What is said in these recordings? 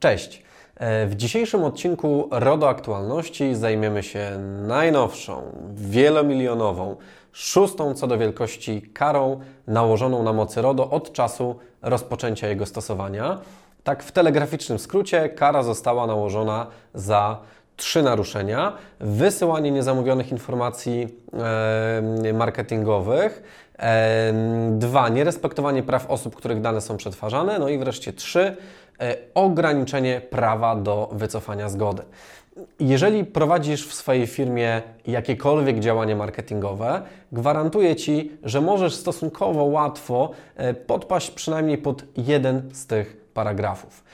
Cześć! E, w dzisiejszym odcinku RODO Aktualności zajmiemy się najnowszą, wielomilionową, szóstą co do wielkości karą nałożoną na mocy RODO od czasu rozpoczęcia jego stosowania. Tak w telegraficznym skrócie, kara została nałożona za trzy naruszenia: wysyłanie niezamówionych informacji e, marketingowych, e, dwa nierespektowanie praw osób, których dane są przetwarzane, no i wreszcie trzy ograniczenie prawa do wycofania zgody. Jeżeli prowadzisz w swojej firmie jakiekolwiek działanie marketingowe, gwarantuję Ci, że możesz stosunkowo łatwo podpaść przynajmniej pod jeden z tych paragrafów.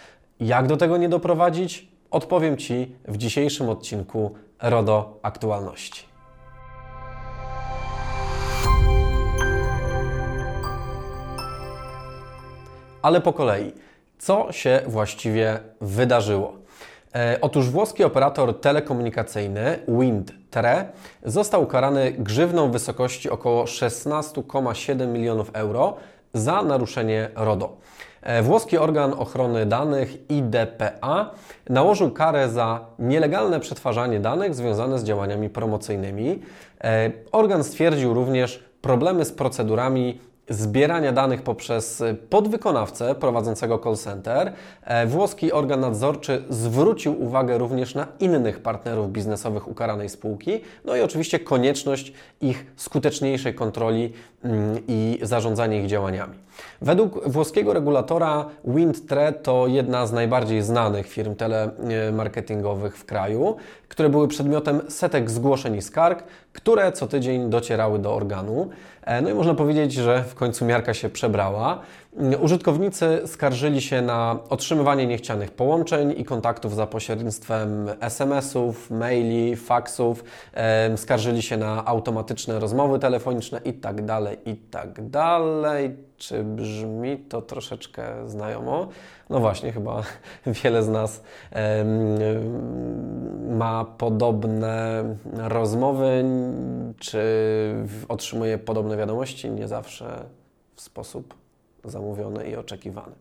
Jak do tego nie doprowadzić? Odpowiem Ci w dzisiejszym odcinku RODO Aktualności. Ale po kolei, co się właściwie wydarzyło? E, otóż włoski operator telekomunikacyjny Wind.Tre został ukarany grzywną w wysokości około 16,7 milionów euro za naruszenie RODO. E, włoski organ ochrony danych IDPA nałożył karę za nielegalne przetwarzanie danych związane z działaniami promocyjnymi. E, organ stwierdził również problemy z procedurami zbierania danych poprzez podwykonawcę prowadzącego call center, e, włoski organ nadzorczy zwrócił uwagę również na innych partnerów biznesowych ukaranej spółki, no i oczywiście konieczność ich skuteczniejszej kontroli mm, i zarządzania ich działaniami. Według włoskiego regulatora Windtre to jedna z najbardziej znanych firm telemarketingowych w kraju, które były przedmiotem setek zgłoszeń i skarg, które co tydzień docierały do organu. E, no i można powiedzieć, że w końcu miarka się przebrała. Użytkownicy skarżyli się na otrzymywanie niechcianych połączeń i kontaktów za pośrednictwem SMS-ów, maili, faksów, skarżyli się na automatyczne rozmowy telefoniczne i tak dalej, i tak. Czy brzmi to troszeczkę znajomo? No właśnie, chyba wiele z nas ma podobne rozmowy, czy otrzymuje podobne wiadomości, nie zawsze w sposób zamówione i oczekiwane.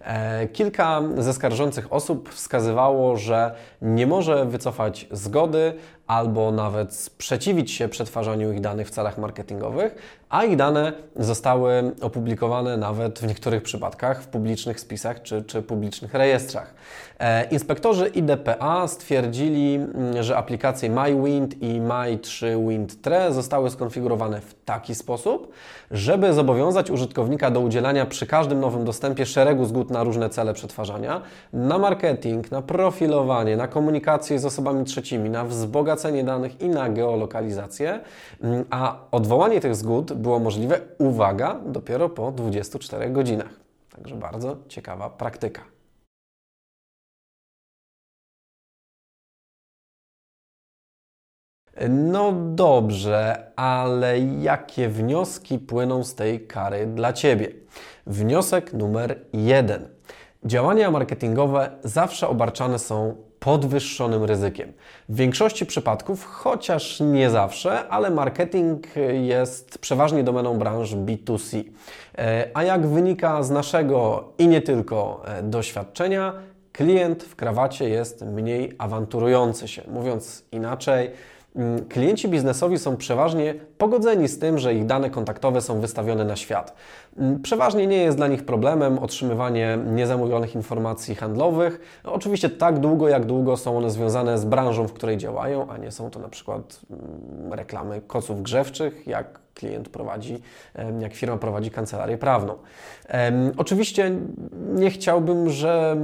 E, kilka ze skarżących osób wskazywało, że nie może wycofać zgody albo nawet sprzeciwić się przetwarzaniu ich danych w celach marketingowych, a ich dane zostały opublikowane nawet w niektórych przypadkach w publicznych spisach czy, czy publicznych rejestrach. E, inspektorzy IDPA stwierdzili, mm, że aplikacje MyWind i My3 WindTre zostały skonfigurowane w taki sposób, żeby zobowiązać użytkownika do udzielania przy każdym nowym dostępie szeregu zgód na różne cele przetwarzania, na marketing, na profilowanie, na komunikację z osobami trzecimi, na wzbogacenie danych i na geolokalizację, mm, a odwołanie tych zgód było możliwe, uwaga, dopiero po 24 godzinach. Także bardzo ciekawa praktyka. No dobrze, ale jakie wnioski płyną z tej kary dla Ciebie? Wniosek numer jeden. Działania marketingowe zawsze obarczane są podwyższonym ryzykiem. W większości przypadków, chociaż nie zawsze, ale marketing jest przeważnie domeną branż B2C. E, a jak wynika z naszego i nie tylko e, doświadczenia, klient w krawacie jest mniej awanturujący się. Mówiąc inaczej, klienci biznesowi są przeważnie pogodzeni z tym, że ich dane kontaktowe są wystawione na świat. Mm, przeważnie nie jest dla nich problemem otrzymywanie niezamówionych informacji handlowych. Oczywiście tak długo, jak długo są one związane z branżą, w której działają, a nie są to na przykład mm, reklamy koców grzewczych, jak klient prowadzi, jak firma prowadzi kancelarię prawną. Oczywiście nie chciałbym, że,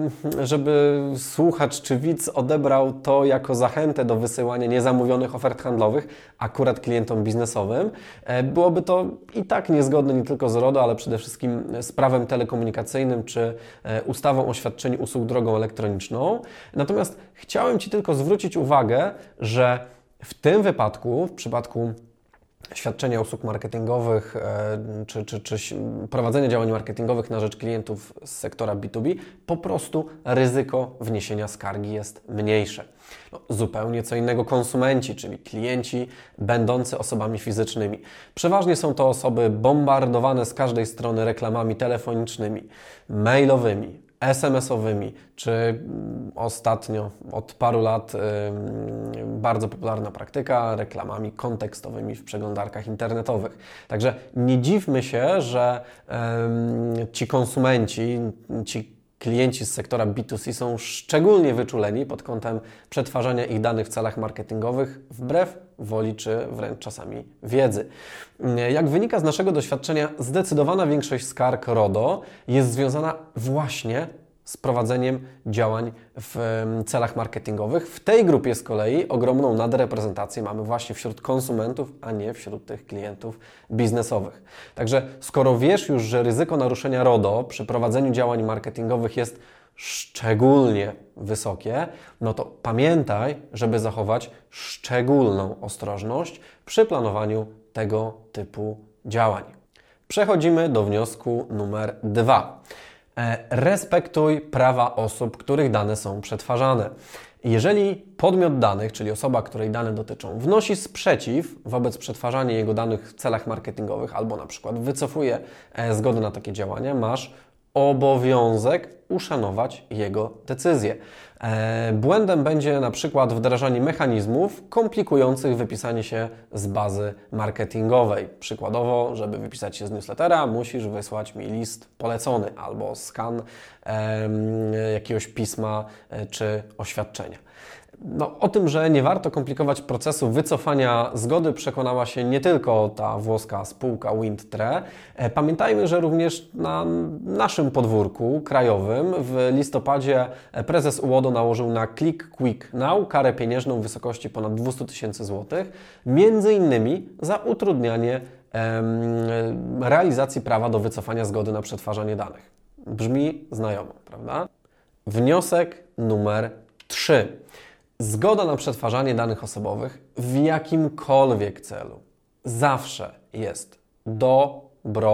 żeby słuchacz czy widz odebrał to jako zachętę do wysyłania niezamówionych ofert handlowych akurat klientom biznesowym. E, byłoby to i tak niezgodne nie tylko z RODO, ale przede wszystkim z prawem telekomunikacyjnym czy e, ustawą o świadczeniu usług drogą elektroniczną. Natomiast chciałem Ci tylko zwrócić uwagę, że w tym wypadku, w przypadku świadczenia usług marketingowych e, czy, czy, czy prowadzenia działań marketingowych na rzecz klientów z sektora B2B, po prostu ryzyko wniesienia skargi jest mniejsze. No, zupełnie co innego konsumenci, czyli klienci będący osobami fizycznymi. Przeważnie są to osoby bombardowane z każdej strony reklamami telefonicznymi, mailowymi, SMS-owymi, czy mm, ostatnio od paru lat bardzo popularna praktyka reklamami kontekstowymi w przeglądarkach internetowych. Także nie dziwmy się, że ci konsumenci, ci klienci z sektora B2C są szczególnie wyczuleni pod kątem przetwarzania ich danych w celach marketingowych, wbrew woli czy wręcz czasami wiedzy. Jak wynika z naszego doświadczenia, zdecydowana większość skarg RODO jest związana właśnie z prowadzeniem działań w celach marketingowych. W tej grupie z kolei ogromną nadreprezentację mamy właśnie wśród konsumentów, a nie wśród tych klientów biznesowych. Także skoro wiesz już, że ryzyko naruszenia RODO przy prowadzeniu działań marketingowych jest szczególnie wysokie, no to pamiętaj, żeby zachować szczególną ostrożność przy planowaniu tego typu działań. Przechodzimy do wniosku numer dwa. E, respektuj prawa osób, których dane są przetwarzane. Jeżeli podmiot danych, czyli osoba, której dane dotyczą, wnosi sprzeciw wobec przetwarzania jego danych w celach marketingowych albo na przykład wycofuje e, zgodę na takie działania, masz obowiązek uszanować jego decyzję. E, błędem będzie na przykład wdrażanie mechanizmów komplikujących wypisanie się z bazy marketingowej. Przykładowo, żeby wypisać się z newslettera, musisz wysłać mi list polecony albo skan jakiegoś pisma e, czy oświadczenia. No, o tym, że nie warto komplikować procesu wycofania zgody, przekonała się nie tylko ta włoska spółka Windtre. E, pamiętajmy, że również na naszym podwórku krajowym w listopadzie prezes UODO nałożył na Click Quick Now karę pieniężną w wysokości ponad 200 tysięcy złotych, między innymi za utrudnianie em, realizacji prawa do wycofania zgody na przetwarzanie danych. Brzmi znajomo, prawda? Wniosek numer 3. Zgoda na przetwarzanie danych osobowych w jakimkolwiek celu zawsze jest dobrowolna.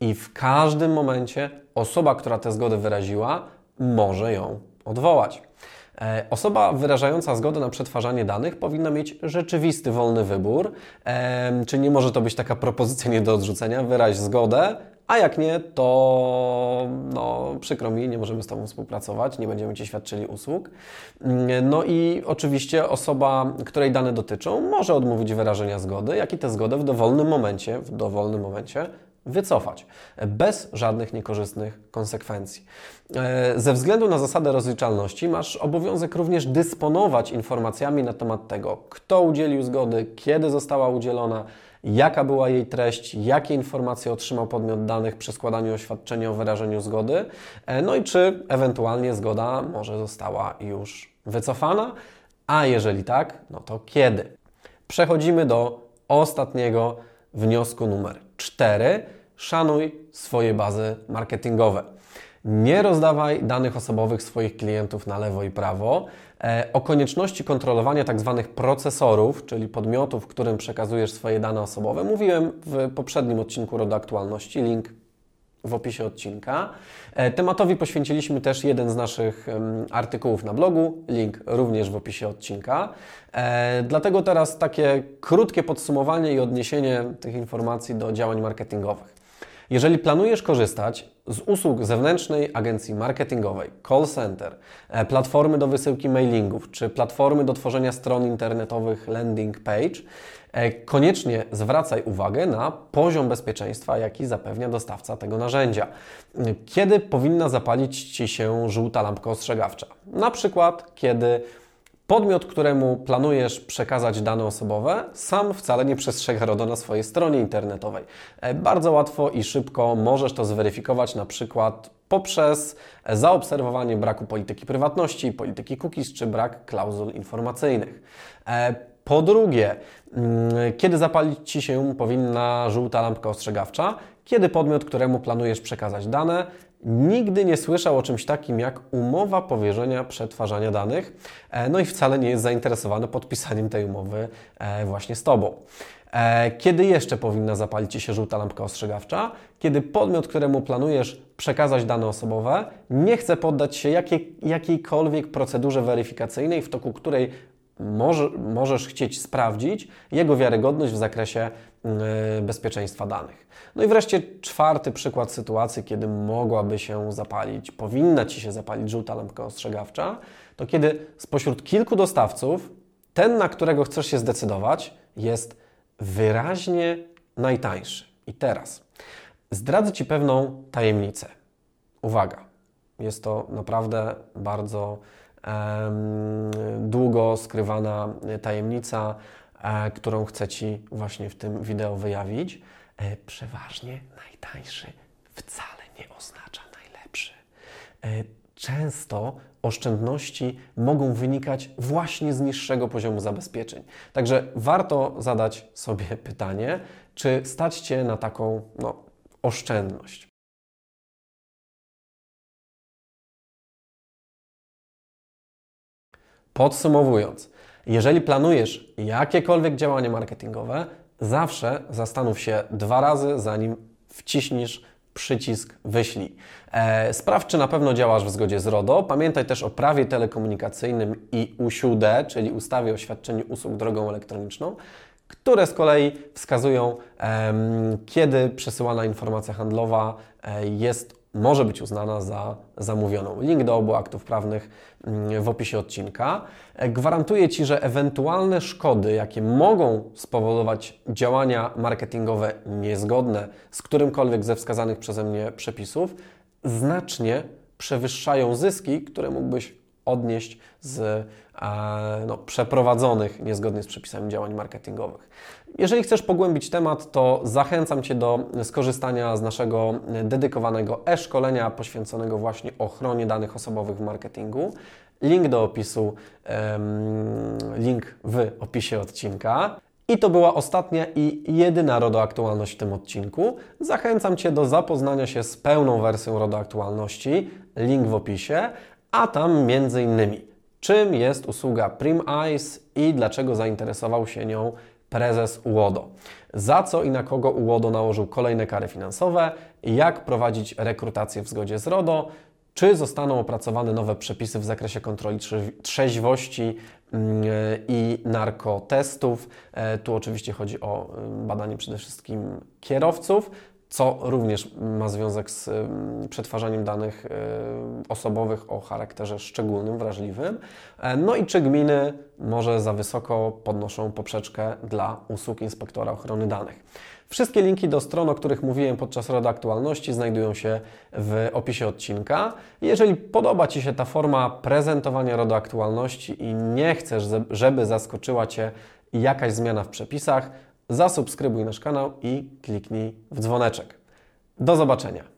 I w każdym momencie osoba, która tę zgodę wyraziła, może ją odwołać. E, osoba wyrażająca zgodę na przetwarzanie danych powinna mieć rzeczywisty wolny wybór, czyli nie może to być taka propozycja nie do odrzucenia, wyraź zgodę, a jak nie, to no, przykro mi, nie możemy z Tobą współpracować, nie będziemy Ci świadczyli usług. No i oczywiście osoba, której dane dotyczą, może odmówić wyrażenia zgody, jak i tę zgodę w dowolnym momencie, w dowolnym momencie wycofać, bez żadnych niekorzystnych konsekwencji. E, ze względu na zasadę rozliczalności masz obowiązek również dysponować informacjami na temat tego, kto udzielił zgody, kiedy została udzielona, jaka była jej treść, jakie informacje otrzymał podmiot danych przy składaniu oświadczenia o wyrażeniu zgody, e, no i czy ewentualnie zgoda może została już wycofana, a jeżeli tak, no to kiedy. Przechodzimy do ostatniego wniosku numer 4. Szanuj swoje bazy marketingowe. Nie rozdawaj danych osobowych swoich klientów na lewo i prawo. E, o konieczności kontrolowania tzw. Tak procesorów, czyli podmiotów, którym przekazujesz swoje dane osobowe, mówiłem w poprzednim odcinku RODO Aktualności. Link w opisie odcinka. E, tematowi poświęciliśmy też jeden z naszych artykułów na blogu, link również w opisie odcinka. E, dlatego teraz takie krótkie podsumowanie i odniesienie tych informacji do działań marketingowych. Jeżeli planujesz korzystać z usług zewnętrznej agencji marketingowej, call center, e, platformy do wysyłki mailingów czy platformy do tworzenia stron internetowych landing page, e, koniecznie zwracaj uwagę na poziom bezpieczeństwa, jaki zapewnia dostawca tego narzędzia. Kiedy powinna zapalić Ci się żółta lampka ostrzegawcza? Na przykład, kiedy Podmiot, któremu planujesz przekazać dane osobowe, sam wcale nie przestrzega RODO na swojej stronie internetowej. E, bardzo łatwo i szybko możesz to zweryfikować na przykład poprzez zaobserwowanie braku polityki prywatności, polityki cookies czy brak klauzul informacyjnych. E, po drugie, mm, kiedy zapalić Ci się powinna żółta lampka ostrzegawcza? Kiedy podmiot, któremu planujesz przekazać dane, nigdy nie słyszał o czymś takim jak umowa powierzenia przetwarzania danych, e, no i wcale nie jest zainteresowany podpisaniem tej umowy e, właśnie z Tobą. E, kiedy jeszcze powinna zapalić Ci się żółta lampka ostrzegawcza? Kiedy podmiot, któremu planujesz przekazać dane osobowe, nie chce poddać się jakiej, jakiejkolwiek procedurze weryfikacyjnej, w toku której może, możesz chcieć sprawdzić jego wiarygodność w zakresie yy, bezpieczeństwa danych. No i wreszcie czwarty przykład sytuacji, kiedy mogłaby się zapalić, powinna Ci się zapalić żółta lampka ostrzegawcza, to kiedy spośród kilku dostawców ten, na którego chcesz się zdecydować, jest wyraźnie najtańszy. I teraz zdradzę Ci pewną tajemnicę. Uwaga, jest to naprawdę bardzo długo skrywana tajemnica, e, którą chcę Ci właśnie w tym wideo wyjawić. E, przeważnie najtańszy wcale nie oznacza najlepszy. E, często oszczędności mogą wynikać właśnie z niższego poziomu zabezpieczeń. Także warto zadać sobie pytanie, czy stać Cię na taką no, oszczędność. Podsumowując, jeżeli planujesz jakiekolwiek działanie marketingowe, zawsze zastanów się dwa razy, zanim wciśniesz przycisk wyślij. E, sprawdź, czy na pewno działasz w zgodzie z RODO. Pamiętaj też o prawie telekomunikacyjnym i USUD, czyli ustawie o świadczeniu usług drogą elektroniczną, które z kolei wskazują, kiedy przesyłana informacja handlowa e, jest może być uznana za zamówioną. Link do obu aktów prawnych mm, w opisie odcinka. E, gwarantuję Ci, że ewentualne szkody, jakie mogą spowodować działania marketingowe niezgodne z którymkolwiek ze wskazanych przeze mnie przepisów, znacznie przewyższają zyski, które mógłbyś odnieść z e, no, przeprowadzonych niezgodnie z przepisami działań marketingowych. Jeżeli chcesz pogłębić temat, to zachęcam Cię do skorzystania z naszego dedykowanego e-szkolenia poświęconego właśnie ochronie danych osobowych w marketingu. Link do opisu, link w opisie odcinka. I to była ostatnia i jedyna RODO-aktualność w tym odcinku. Zachęcam Cię do zapoznania się z pełną wersją RODO-aktualności, link w opisie, a tam między innymi czym jest usługa Prim Eyes i dlaczego zainteresował się nią prezes UODO. Za co i na kogo UODO nałożył kolejne kary finansowe, jak prowadzić rekrutację w zgodzie z RODO, czy zostaną opracowane nowe przepisy w zakresie kontroli trzeźwości mm, i narkotestów. E, tu oczywiście chodzi o mm, badanie przede wszystkim kierowców, co również ma związek z przetwarzaniem danych y, osobowych o charakterze szczególnym, wrażliwym. E, no i czy gminy może za wysoko podnoszą poprzeczkę dla usług inspektora ochrony danych. Wszystkie linki do stron, o których mówiłem podczas RODO Aktualności, znajdują się w opisie odcinka. Jeżeli podoba Ci się ta forma prezentowania RODO Aktualności i nie chcesz, żeby zaskoczyła Cię jakaś zmiana w przepisach, zasubskrybuj nasz kanał i kliknij w dzwoneczek. Do zobaczenia.